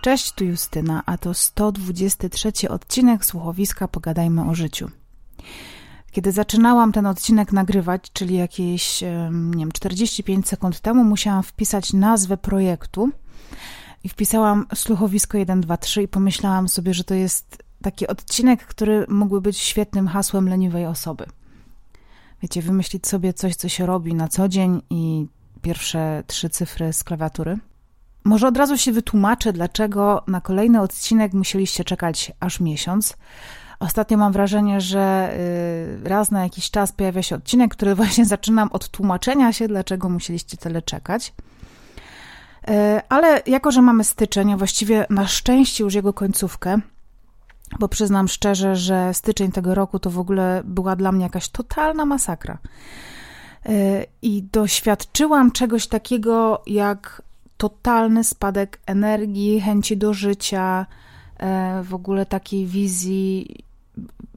Cześć, tu Justyna, a to 123 odcinek słuchowiska Pogadajmy o życiu. Kiedy zaczynałam ten odcinek nagrywać, czyli jakieś, nie wiem, 45 sekund temu, musiałam wpisać nazwę projektu i wpisałam słuchowisko 123 i pomyślałam sobie, że to jest taki odcinek, który mógłby być świetnym hasłem leniwej osoby. Wiecie, wymyślić sobie coś, co się robi na co dzień i pierwsze trzy cyfry z klawiatury – może od razu się wytłumaczę, dlaczego na kolejny odcinek musieliście czekać aż miesiąc. Ostatnio mam wrażenie, że y, raz na jakiś czas pojawia się odcinek, który właśnie zaczynam od tłumaczenia się, dlaczego musieliście tyle czekać. Y, ale jako, że mamy styczeń, a właściwie na szczęście już jego końcówkę, bo przyznam szczerze, że styczeń tego roku to w ogóle była dla mnie jakaś totalna masakra. Y, I doświadczyłam czegoś takiego jak totalny spadek energii, chęci do życia, e, w ogóle takiej wizji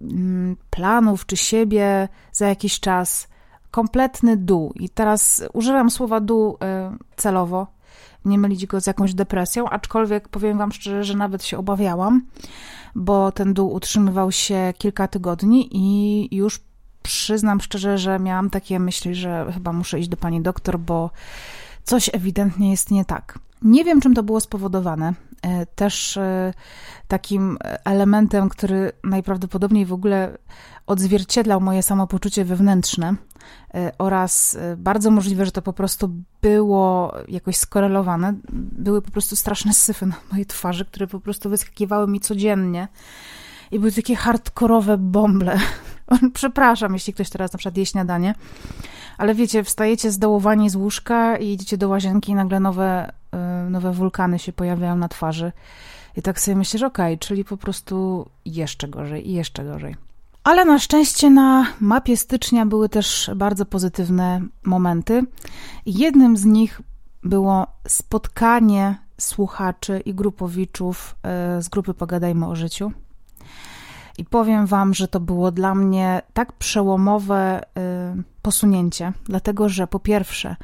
mm, planów czy siebie za jakiś czas. Kompletny dół. I teraz używam słowa dół e, celowo, nie mylić go z jakąś depresją, aczkolwiek powiem Wam szczerze, że nawet się obawiałam, bo ten dół utrzymywał się kilka tygodni i już przyznam szczerze, że miałam takie myśli, że chyba muszę iść do pani doktor, bo coś ewidentnie jest nie tak. Nie wiem, czym to było spowodowane. E, też e, takim elementem, który najprawdopodobniej w ogóle odzwierciedlał moje samopoczucie wewnętrzne e, oraz bardzo możliwe, że to po prostu było jakoś skorelowane. Były po prostu straszne syfy na mojej twarzy, które po prostu wyskakiwały mi codziennie i były takie hardkorowe bąble. Przepraszam, jeśli ktoś teraz na przykład je śniadanie, ale wiecie, wstajecie zdołowani z łóżka i idziecie do łazienki i nagle nowe, y, nowe wulkany się pojawiają na twarzy. I tak sobie myślisz, okej, okay, czyli po prostu jeszcze gorzej i jeszcze gorzej. Ale na szczęście na mapie stycznia były też bardzo pozytywne momenty. Jednym z nich było spotkanie słuchaczy i grupowiczów y, z grupy Pogadajmy o życiu. I powiem Wam, że to było dla mnie tak przełomowe y, posunięcie, dlatego że po pierwsze,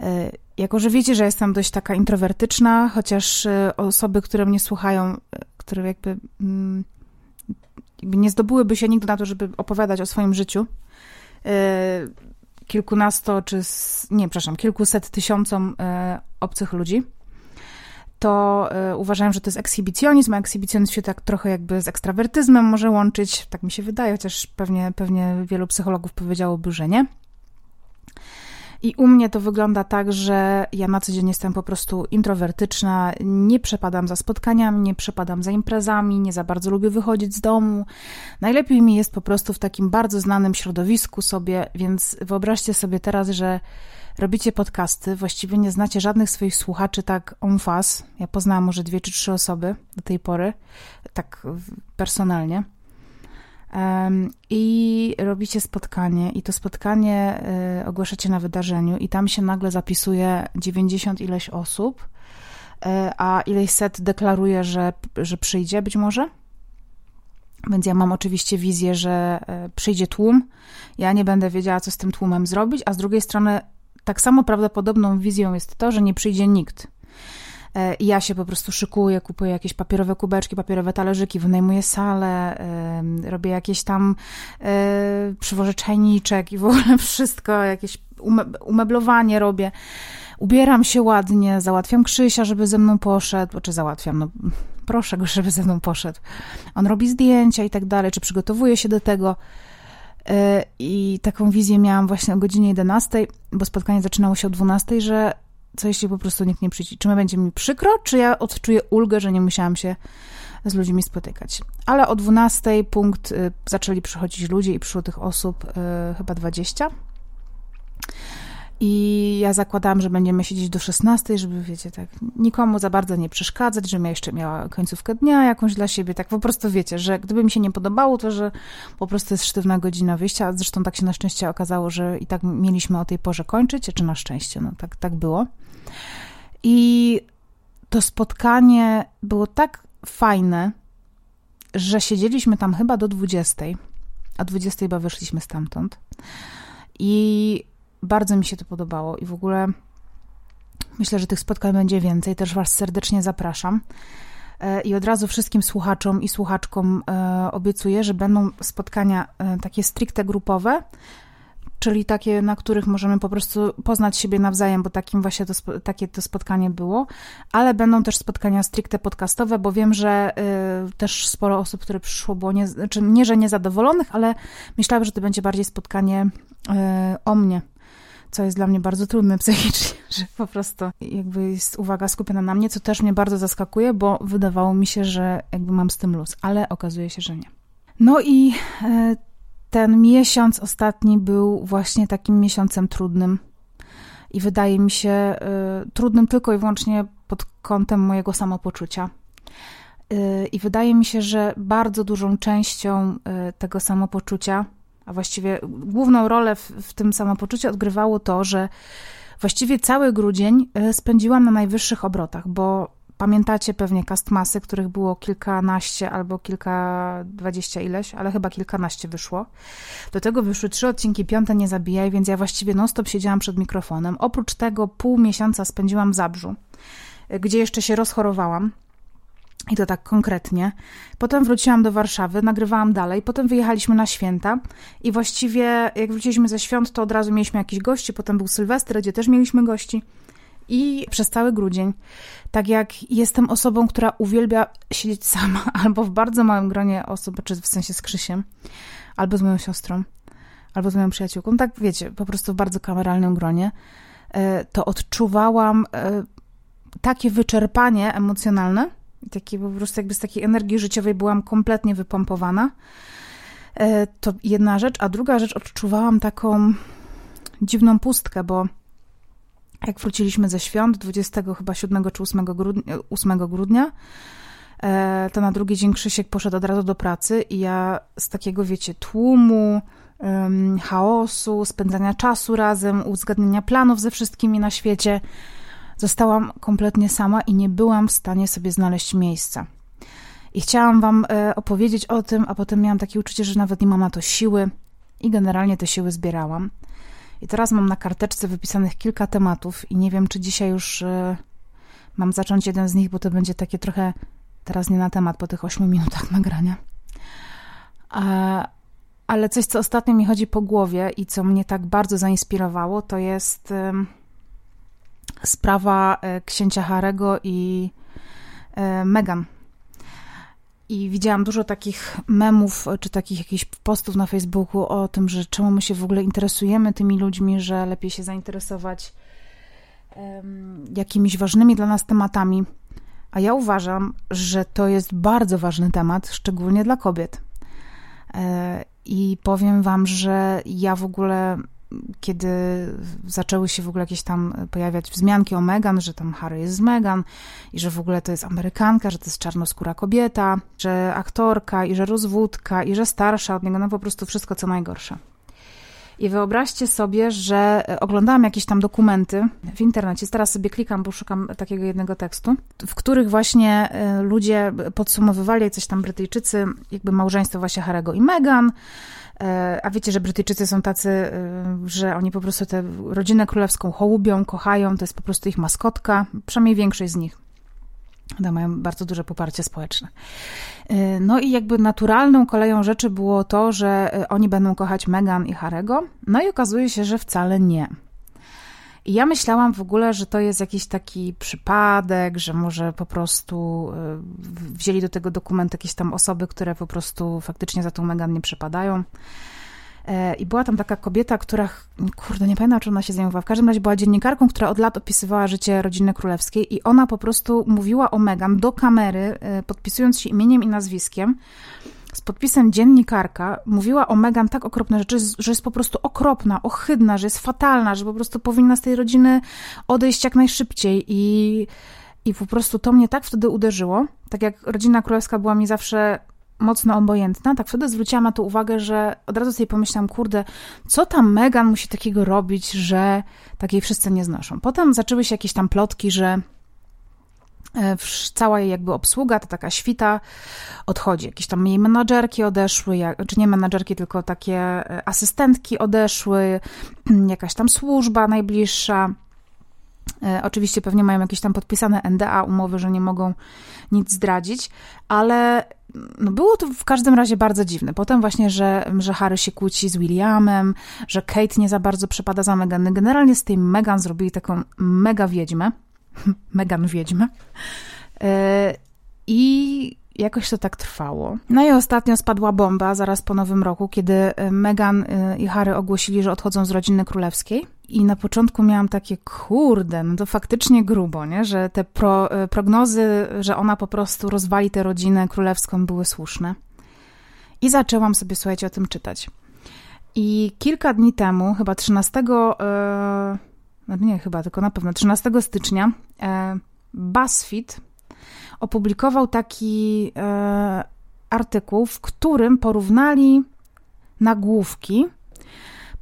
y, jako że wiecie, że jestem dość taka introwertyczna, chociaż y, osoby, które mnie słuchają, które jakby, mm, jakby nie zdobyłyby się nigdy na to, żeby opowiadać o swoim życiu, kilkunasto czy, nie, przepraszam, kilkuset tysiącom obcych ludzi, to y, uważałem, że to jest ekshibicjonizm, a ekshibicjonizm się tak trochę jakby z ekstrawertyzmem może łączyć, tak mi się wydaje, chociaż pewnie, pewnie wielu psychologów powiedziałoby, że nie. I u mnie to wygląda tak, że ja na co dzień jestem po prostu introwertyczna, nie przepadam za spotkaniami, nie przepadam za imprezami, nie za bardzo lubię wychodzić z domu. Najlepiej mi jest po prostu w takim bardzo znanym środowisku sobie, więc wyobraźcie sobie teraz, że robicie podcasty, właściwie nie znacie żadnych swoich słuchaczy tak en face. Ja poznałam może dwie czy trzy osoby do tej pory, tak personalnie. I robicie spotkanie, i to spotkanie y, ogłaszacie na wydarzeniu, i tam się nagle zapisuje 90 ileś osób, y, a ileś set deklaruje, że, że przyjdzie być może. Więc ja mam oczywiście wizję, że y, przyjdzie tłum. Ja nie będę wiedziała, co z tym tłumem zrobić, a z drugiej strony tak samo prawdopodobną wizją jest to, że nie przyjdzie nikt. E, ja się po prostu szykuję, kupuję jakieś papierowe kubeczki, papierowe talerzyki, wynajmuję salę, robię jakieś tam, e, przywożę czajniczek i w ogóle wszystko, jakieś umeblowanie robię. Ubieram się ładnie, załatwiam Krzysia, żeby ze mną poszedł, czy załatwiam, no proszę go, żeby ze mną poszedł. On robi zdjęcia i tak dalej, czy przygotowuje się do tego. E, I taką wizję miałam właśnie o godzinie 11, bo spotkanie zaczynało się o 12, że co jeśli po prostu nikt nie przyjdzie? Czy będzie mi przykro, czy ja odczuję ulgę, że nie musiałam się z ludźmi spotykać? Ale o 12 punkt y, zaczęli przychodzić ludzie i przyszło tych osób y, chyba 20. I ja zakładałam, że będziemy siedzieć do 16, żeby, wiecie, tak, nikomu za bardzo nie przeszkadzać, żebym ja jeszcze miała końcówkę dnia jakąś dla siebie, tak po prostu wiecie, że gdyby mi się nie podobało, to że po prostu jest sztywna godzina wyjścia, zresztą tak się na szczęście okazało, że i tak mieliśmy o tej porze kończyć, czy na szczęście, no tak, tak było. I to spotkanie było tak fajne, że siedzieliśmy tam chyba do 20, a 20 chyba wyszliśmy stamtąd. I bardzo mi się to podobało i w ogóle Myślę, że tych spotkań będzie więcej, też Was serdecznie zapraszam. E, I od razu wszystkim słuchaczom i słuchaczkom e, obiecuję, że będą spotkania e, takie stricte grupowe, czyli takie, na których możemy po prostu poznać siebie nawzajem, bo takim właśnie to, takie to spotkanie było, ale będą też spotkania stricte podcastowe, bo wiem, że też sporo osób, które przyszło, było nie, znaczy nie, że niezadowolonych, ale myślałam, że to będzie bardziej spotkanie o mnie, co jest dla mnie bardzo trudne psychicznie, że po prostu jakby jest uwaga skupiona na mnie, co też mnie bardzo zaskakuje, bo wydawało mi się, że jakby mam z tym luz, ale okazuje się, że nie. No i y, ten miesiąc ostatni był właśnie takim miesiącem trudnym. I wydaje mi się y, trudnym tylko i wyłącznie pod kątem mojego samopoczucia. Y, I wydaje mi się, że bardzo dużą częścią tego samopoczucia, a właściwie główną rolę w, w tym samopoczuciu odgrywało to, że właściwie cały grudzień y, spędziłam na najwyższych obrotach, bo Pamiętacie pewnie castmasy, których było kilkanaście albo kilka, dwadzieścia ileś, ale chyba kilkanaście wyszło. Do tego wyszły trzy odcinki, piąte nie zabijaj, więc ja właściwie non-stop siedziałam przed mikrofonem. Oprócz tego pół miesiąca spędziłam w Zabrzu, gdzie jeszcze się rozchorowałam. I to tak konkretnie. Potem wróciłam do Warszawy, nagrywałam dalej, potem wyjechaliśmy na święta i właściwie jak wróciliśmy ze świąt, to od razu mieliśmy jakiś gości, potem był Sylwester, gdzie też mieliśmy gości i przez cały grudzień. Tak jak jestem osobą, która uwielbia siedzieć sama, albo w bardzo małym gronie osób, czy w sensie z Krzysiem, albo z moją siostrą, albo z moją przyjaciółką, tak wiecie, po prostu w bardzo kameralnym gronie, e, to odczuwałam e, takie wyczerpanie emocjonalne, takie po prostu jakby z takiej energii życiowej byłam kompletnie wypompowana. E, to jedna rzecz, a druga rzecz, odczuwałam taką dziwną pustkę, bo jak wróciliśmy ze świąt 20 chyba 7 czy 8 grudnia, 8 grudnia e, to na drugi dzień Krzysiek poszedł od razu do pracy i ja z takiego, wiecie, tłumu, um, chaosu, spędzania czasu razem, uzgadniania planów ze wszystkimi na świecie, zostałam kompletnie sama i nie byłam w stanie sobie znaleźć miejsca. I chciałam wam e, opowiedzieć o tym, a potem miałam takie uczucie, że nawet nie mam na to siły i generalnie te siły zbierałam. I teraz mam na karteczce wypisanych kilka tematów i nie wiem, czy dzisiaj już y, mam zacząć jeden z nich, bo to będzie takie trochę teraz nie na temat po tych 8 minutach nagrania. Ale coś, co ostatnio mi chodzi po głowie i co mnie tak bardzo zainspirowało, to jest sprawa y, księcia Harego i Megan i widziałam dużo takich memów, czy takich jakichś postów na Facebooku o tym, że czemu my się w ogóle interesujemy tymi ludźmi, że lepiej się zainteresować um, jakimiś ważnymi dla nas tematami. A ja uważam, że to jest bardzo ważny temat, szczególnie dla kobiet. E, I powiem Wam, że ja w ogóle kiedy zaczęły się w ogóle jakieś tam pojawiać wzmianki o Megan, że tam Harry jest z Megan i że w ogóle to jest Amerykanka, że to jest czarnoskóra kobieta, że aktorka i że rozwódka i że starsza od niego, no po prostu wszystko co najgorsze. I wyobraźcie sobie, że oglądałam jakieś tam dokumenty w internecie, teraz sobie klikam, bo szukam takiego jednego tekstu, w których właśnie e, ludzie podsumowywali, coś tam Brytyjczycy, jakby małżeństwo właśnie Harego i Meghan, E, a wiecie, że Brytyjczycy są tacy, e, że oni po prostu tę rodzinę królewską hołubią, kochają, to jest po prostu ich maskotka, przynajmniej większość z nich. One mają bardzo duże poparcie społeczne. E, no i jakby naturalną koleją rzeczy było to, że oni będą kochać Meghan i Harego. No i okazuje się, że wcale nie. I ja myślałam w ogóle, że to jest jakiś taki przypadek, że może po prostu e, wzięli do tego dokumentu jakieś tam osoby, które po prostu faktycznie za tą Megan nie przepadają. E, I była tam taka kobieta, która, kurde, nie pamiętam, czy ona się zajmowała. W każdym razie była dziennikarką, która od lat opisywała życie rodziny królewskiej i ona po prostu mówiła o Megan do kamery, e, podpisując się imieniem i nazwiskiem z podpisem dziennikarka mówiła o Megan tak okropne rzeczy, że jest po prostu okropna, ohydna, że jest fatalna, że po prostu powinna z tej rodziny odejść jak najszybciej i, i po prostu to mnie tak wtedy uderzyło. Tak jak rodzina królewska była mi zawsze mocno obojętna, tak wtedy zwróciłam na to uwagę, że od razu sobie pomyślałam, kurde, co tam Megan musi takiego robić, że takiej wszyscy nie znoszą. Potem zaczęły się jakieś tam plotki, że E, cała jej jakby obsługa, to taka świta odchodzi. Jakieś tam jej menadżerki odeszły, jak, czy nie menadżerki, tylko takie e, asystentki odeszły, jakaś tam służba najbliższa. E, oczywiście pewnie mają jakieś tam podpisane NDA, umowy, że nie mogą nic zdradzić, ale no było to w każdym razie bardzo dziwne. Potem właśnie, że, że Harry się kłóci z Williamem, że Kate nie za bardzo przepada za Megan. Generalnie z tej Megan zrobili taką mega wiedźmę. Megan wiedźmę. E, I jakoś to tak trwało. No i ostatnio spadła bomba zaraz po nowym roku, kiedy e, Meghan i Harry ogłosili, że odchodzą z rodziny królewskiej. I na początku miałam takie, kurde, no to faktycznie grubo, nie? że te pro, e, prognozy, że ona po prostu rozwali tę rodzinę królewską były słuszne. I zaczęłam sobie, słuchajcie, o tym czytać. I kilka dni temu, chyba 13, no nie chyba, tylko na pewno 13 stycznia, BuzzFeed opublikował taki e, artykuł, w którym porównali nagłówki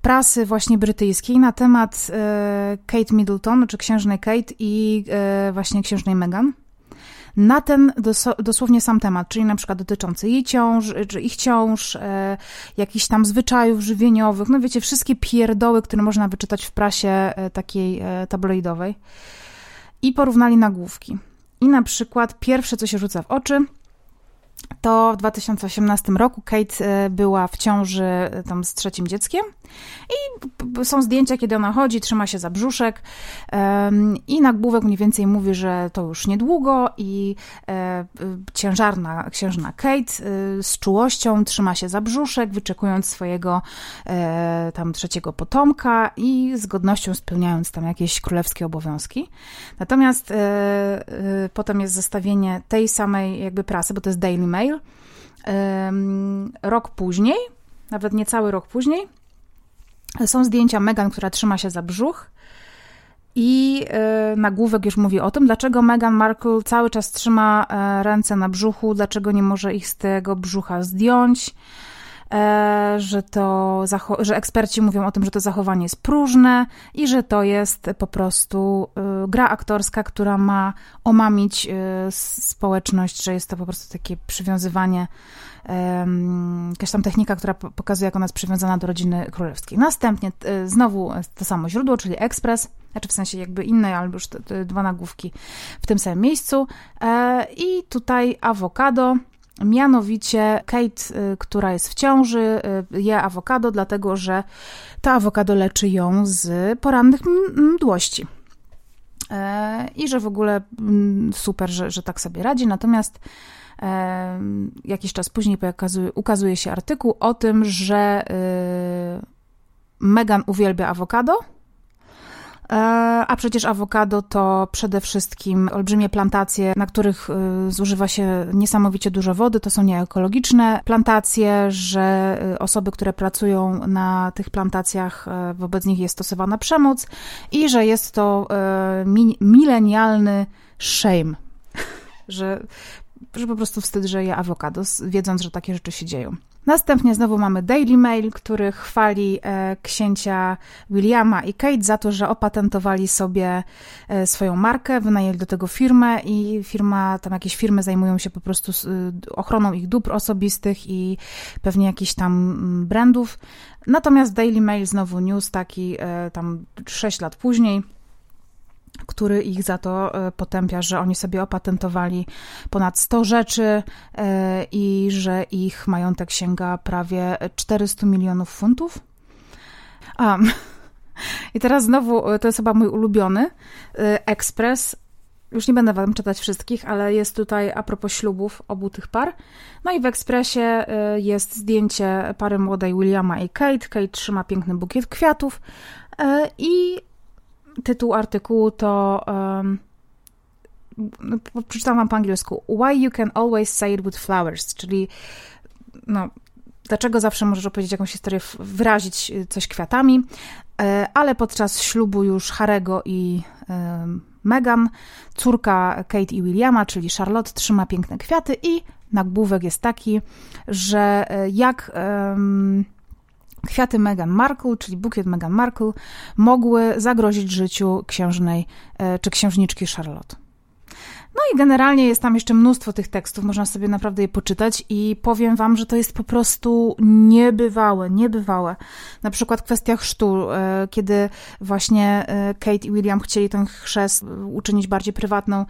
prasy właśnie brytyjskiej na temat e, Kate Middleton, czy księżnej Kate i e, właśnie księżnej Meghan. Na ten dosłownie sam temat, czyli na przykład dotyczący jej ciąż, czy ich ciąż, e, jakichś tam zwyczajów żywieniowych, no wiecie, wszystkie pierdoły, które można wyczytać w prasie e, takiej tabloidowej. I porównali nagłówki. I na przykład pierwsze, co się rzuca w oczy, to w 2018 roku Kate była w ciąży tam z trzecim dzieckiem i są zdjęcia, kiedy ona chodzi, trzyma się za brzuszek i nagłówek mniej więcej mówi, że to już niedługo i e, ciężarna księżna Kate z czułością trzyma się za brzuszek, wyczekując swojego tam trzeciego potomka i z godnością spełniając tam jakieś królewskie obowiązki. Natomiast potem jest zestawienie tej samej jakby prasy, bo to jest Daily Mail. Rok później, nawet niecały rok później, są zdjęcia Megan, która trzyma się za brzuch. I e, nagłówek już mówi o tym, dlaczego Meghan Markle cały czas trzyma e, ręce na brzuchu, dlaczego nie może ich z tego brzucha zdjąć. E, że to, że eksperci mówią o tym, że to zachowanie jest próżne i że to jest po prostu e, gra aktorska, która ma omamić e, społeczność, że jest to po prostu takie przywiązywanie jakaś tam technika, która pokazuje, jak ona jest przywiązana do rodziny królewskiej. Następnie znowu to samo źródło, czyli ekspres, znaczy w sensie jakby inne, albo już te, te dwa nagłówki w tym samym miejscu. I tutaj awokado, Mianowicie Kate, y, która jest w ciąży, y, je awokado, dlatego że to awokado leczy ją z porannych mdłości. E, I że w ogóle super, że, że tak sobie radzi. Natomiast e, jakiś czas później ukazuje się artykuł o tym, że y, Megan uwielbia awokado a przecież awokado to przede wszystkim olbrzymie plantacje, na których e, zużywa się niesamowicie dużo wody. To są nieekologiczne plantacje, że e, osoby, które pracują na tych plantacjach, wobec nich jest stosowana przemoc i że jest to milenialny shame, że, że po prostu wstyd, że je awokado, wiedząc, że takie rzeczy się dzieją. Następnie znowu mamy Daily Mail, który chwali e, księcia Williama i Kate za to, że opatentowali sobie e, swoją markę, wynajęli do tego firmę i firma, tam jakieś firmy zajmują się po prostu e, ochroną ich dóbr osobistych i pewnie jakichś tam mm, brandów. Natomiast Daily Mail znowu news taki tam 6 lat później który ich za to e, potępia, że oni sobie opatentowali ponad 100 rzeczy e, i że ich majątek sięga prawie 400 milionów funtów. Um. I teraz znowu, e, to jest chyba mój ulubiony, Express. Już nie będę wam czytać wszystkich, ale jest tutaj a propos ślubów obu tych par. No i w Expressie jest zdjęcie pary młodej Williama i Kate. Kate trzyma piękny bukiet kwiatów i tytuł artykułu to um, przeczytam wam po angielsku. Why you can always say it with flowers, czyli no, dlaczego zawsze możesz opowiedzieć jakąś historię, wyrazić coś kwiatami, e, ale podczas ślubu już Harego i Meghan, córka Kate i Williama, czyli Charlotte, trzyma piękne kwiaty i nagłówek jest taki, że e, jak um, Kwiaty Meghan Markle, czyli bukiet Meghan Markle, mogły zagrozić życiu księżnej e, czy księżniczki Charlotte. No i generalnie jest tam jeszcze mnóstwo tych tekstów, można sobie naprawdę je poczytać i powiem wam, że to jest po prostu niebywałe, niebywałe. Na przykład kwestia chrztu, e, kiedy właśnie e, Kate i William chcieli ten chrzest uczynić bardziej prywatną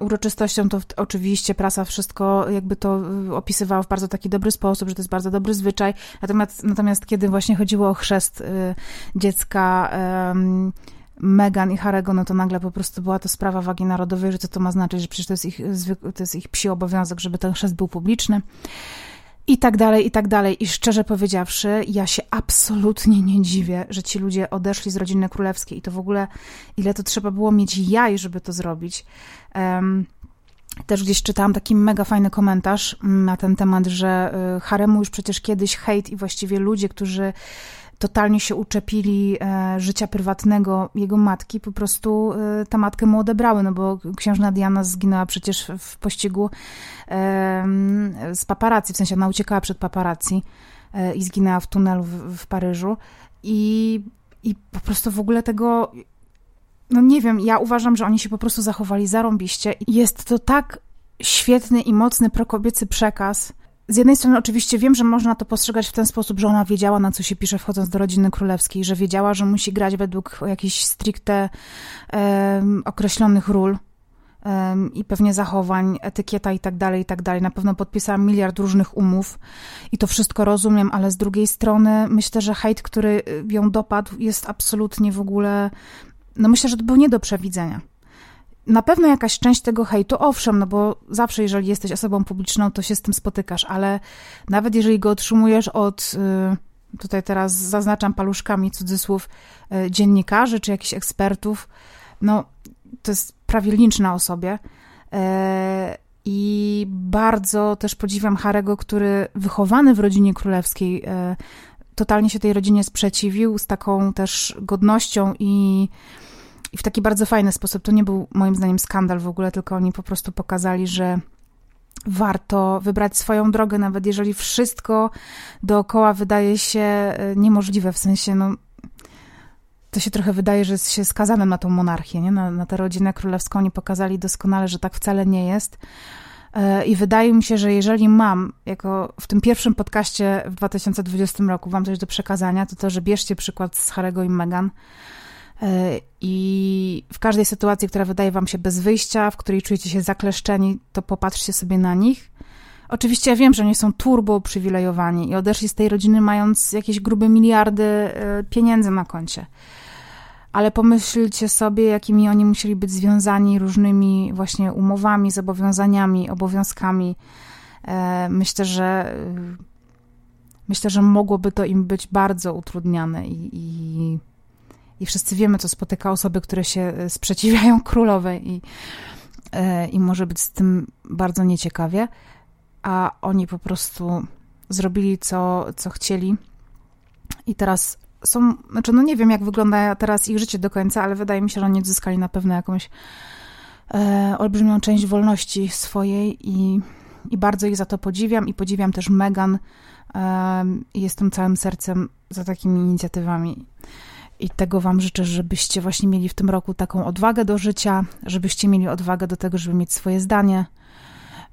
uroczystością, to oczywiście prasa wszystko jakby to e, opisywała w bardzo taki dobry sposób, że to jest bardzo dobry zwyczaj. Natomiast, natomiast kiedy właśnie chodziło o chrzest dziecka, Megan i Harego, no to nagle po prostu była to sprawa wagi narodowej, że co to ma znaczyć, że przecież to jest ich, to jest ich psi obowiązek, żeby ten chrzest był publiczny. I tak dalej, i tak dalej. I szczerze powiedziawszy, ja się absolutnie nie dziwię, że ci ludzie odeszli z rodziny królewskiej i to w ogóle, ile to trzeba było mieć jaj, żeby to zrobić. Um, też gdzieś czytałam taki mega fajny komentarz na ten temat, że y, Haremu już przecież kiedyś hejt i właściwie ludzie, którzy totalnie się uczepili e, życia prywatnego jego matki, po prostu e, ta matkę mu odebrały, no bo księżna Diana zginęła przecież w pościgu e, z paparazzi, w sensie ona uciekała przed paparazzi i zginęła w tunelu w, w Paryżu i, i po prostu w ogóle tego no nie wiem, ja uważam, że oni się po prostu zachowali zarąbiście. Jest to tak świetny i mocny prokobiecy przekaz, z jednej strony oczywiście wiem, że można to postrzegać w ten sposób, że ona wiedziała, na co się pisze wchodząc do rodziny królewskiej, że wiedziała, że musi grać według jakichś stricte określonych ról i pewnie zachowań, etykieta i tak dalej, i tak dalej. Na pewno podpisała miliard różnych umów i to wszystko rozumiem, ale z drugiej strony myślę, że hejt, który ją dopadł jest absolutnie w ogóle, no myślę, że to był nie do przewidzenia na pewno jakaś część tego hejtu, owszem, no bo zawsze, jeżeli jesteś osobą publiczną, to się z tym spotykasz, ale nawet jeżeli go otrzymujesz od, y, tutaj teraz zaznaczam paluszkami cudzysłów, y, dziennikarzy czy jakichś ekspertów, no to jest prawie lincz na osobie. Y, I bardzo też podziwiam Harego, który wychowany w rodzinie królewskiej, totalnie się tej rodzinie sprzeciwił z taką też godnością i i w taki bardzo fajny sposób. To nie był moim zdaniem skandal w ogóle, tylko oni po prostu pokazali, że warto wybrać swoją drogę, nawet jeżeli wszystko dookoła wydaje się e, niemożliwe, w sensie, no, to się trochę wydaje, że się skazanym na tą monarchię, nie? Na, na tę rodzinę królewską. Oni pokazali doskonale, że tak wcale nie jest. E, I wydaje mi się, że jeżeli mam, jako w tym pierwszym podcaście w 2020 roku, wam coś do przekazania, to to, że bierzcie przykład z Harego i Meghan, I w każdej sytuacji, która wydaje wam się bez wyjścia, w której czujecie się zakleszczeni, to popatrzcie sobie na nich. Oczywiście ja wiem, że oni są turbo przywilejowani i odeszli z tej rodziny mając jakieś grube miliardy e, pieniędzy na koncie. Ale pomyślcie sobie, jakimi oni musieli być związani różnymi właśnie umowami, zobowiązaniami, obowiązkami. E, myślę, że myślę, że mogłoby to im być bardzo utrudniane i, i i wszyscy wiemy, co spotyka osoby, które się e, sprzeciwiają królowej i, e, i może być z tym bardzo nieciekawie, a oni po prostu zrobili, co, co chcieli. I teraz są, znaczy no nie wiem, jak wygląda teraz ich życie do końca, ale wydaje mi się, że oni odzyskali na pewno jakąś e, olbrzymią część wolności swojej i, i bardzo ich za to podziwiam. I podziwiam też Megan e, jestem całym sercem za takimi inicjatywami. I tego Wam życzę, żebyście właśnie mieli w tym roku taką odwagę do życia, żebyście mieli odwagę do tego, żeby mieć swoje zdanie,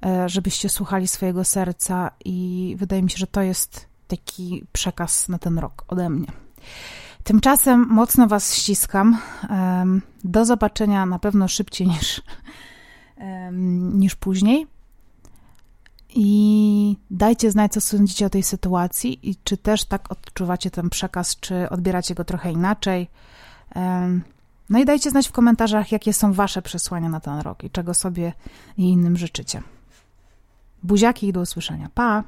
e, żebyście słuchali swojego serca i wydaje mi się, że to jest taki przekaz na ten rok ode mnie. Tymczasem mocno Was ściskam. Do zobaczenia na pewno szybciej niż, niż później. I dajcie znać, co sądzicie o tej sytuacji i czy też tak odczuwacie ten przekaz, czy odbieracie go trochę inaczej. No i dajcie znać w komentarzach, jakie są Wasze przesłania na ten rok i czego sobie i innym życzycie. Buziaki i do usłyszenia. Pa!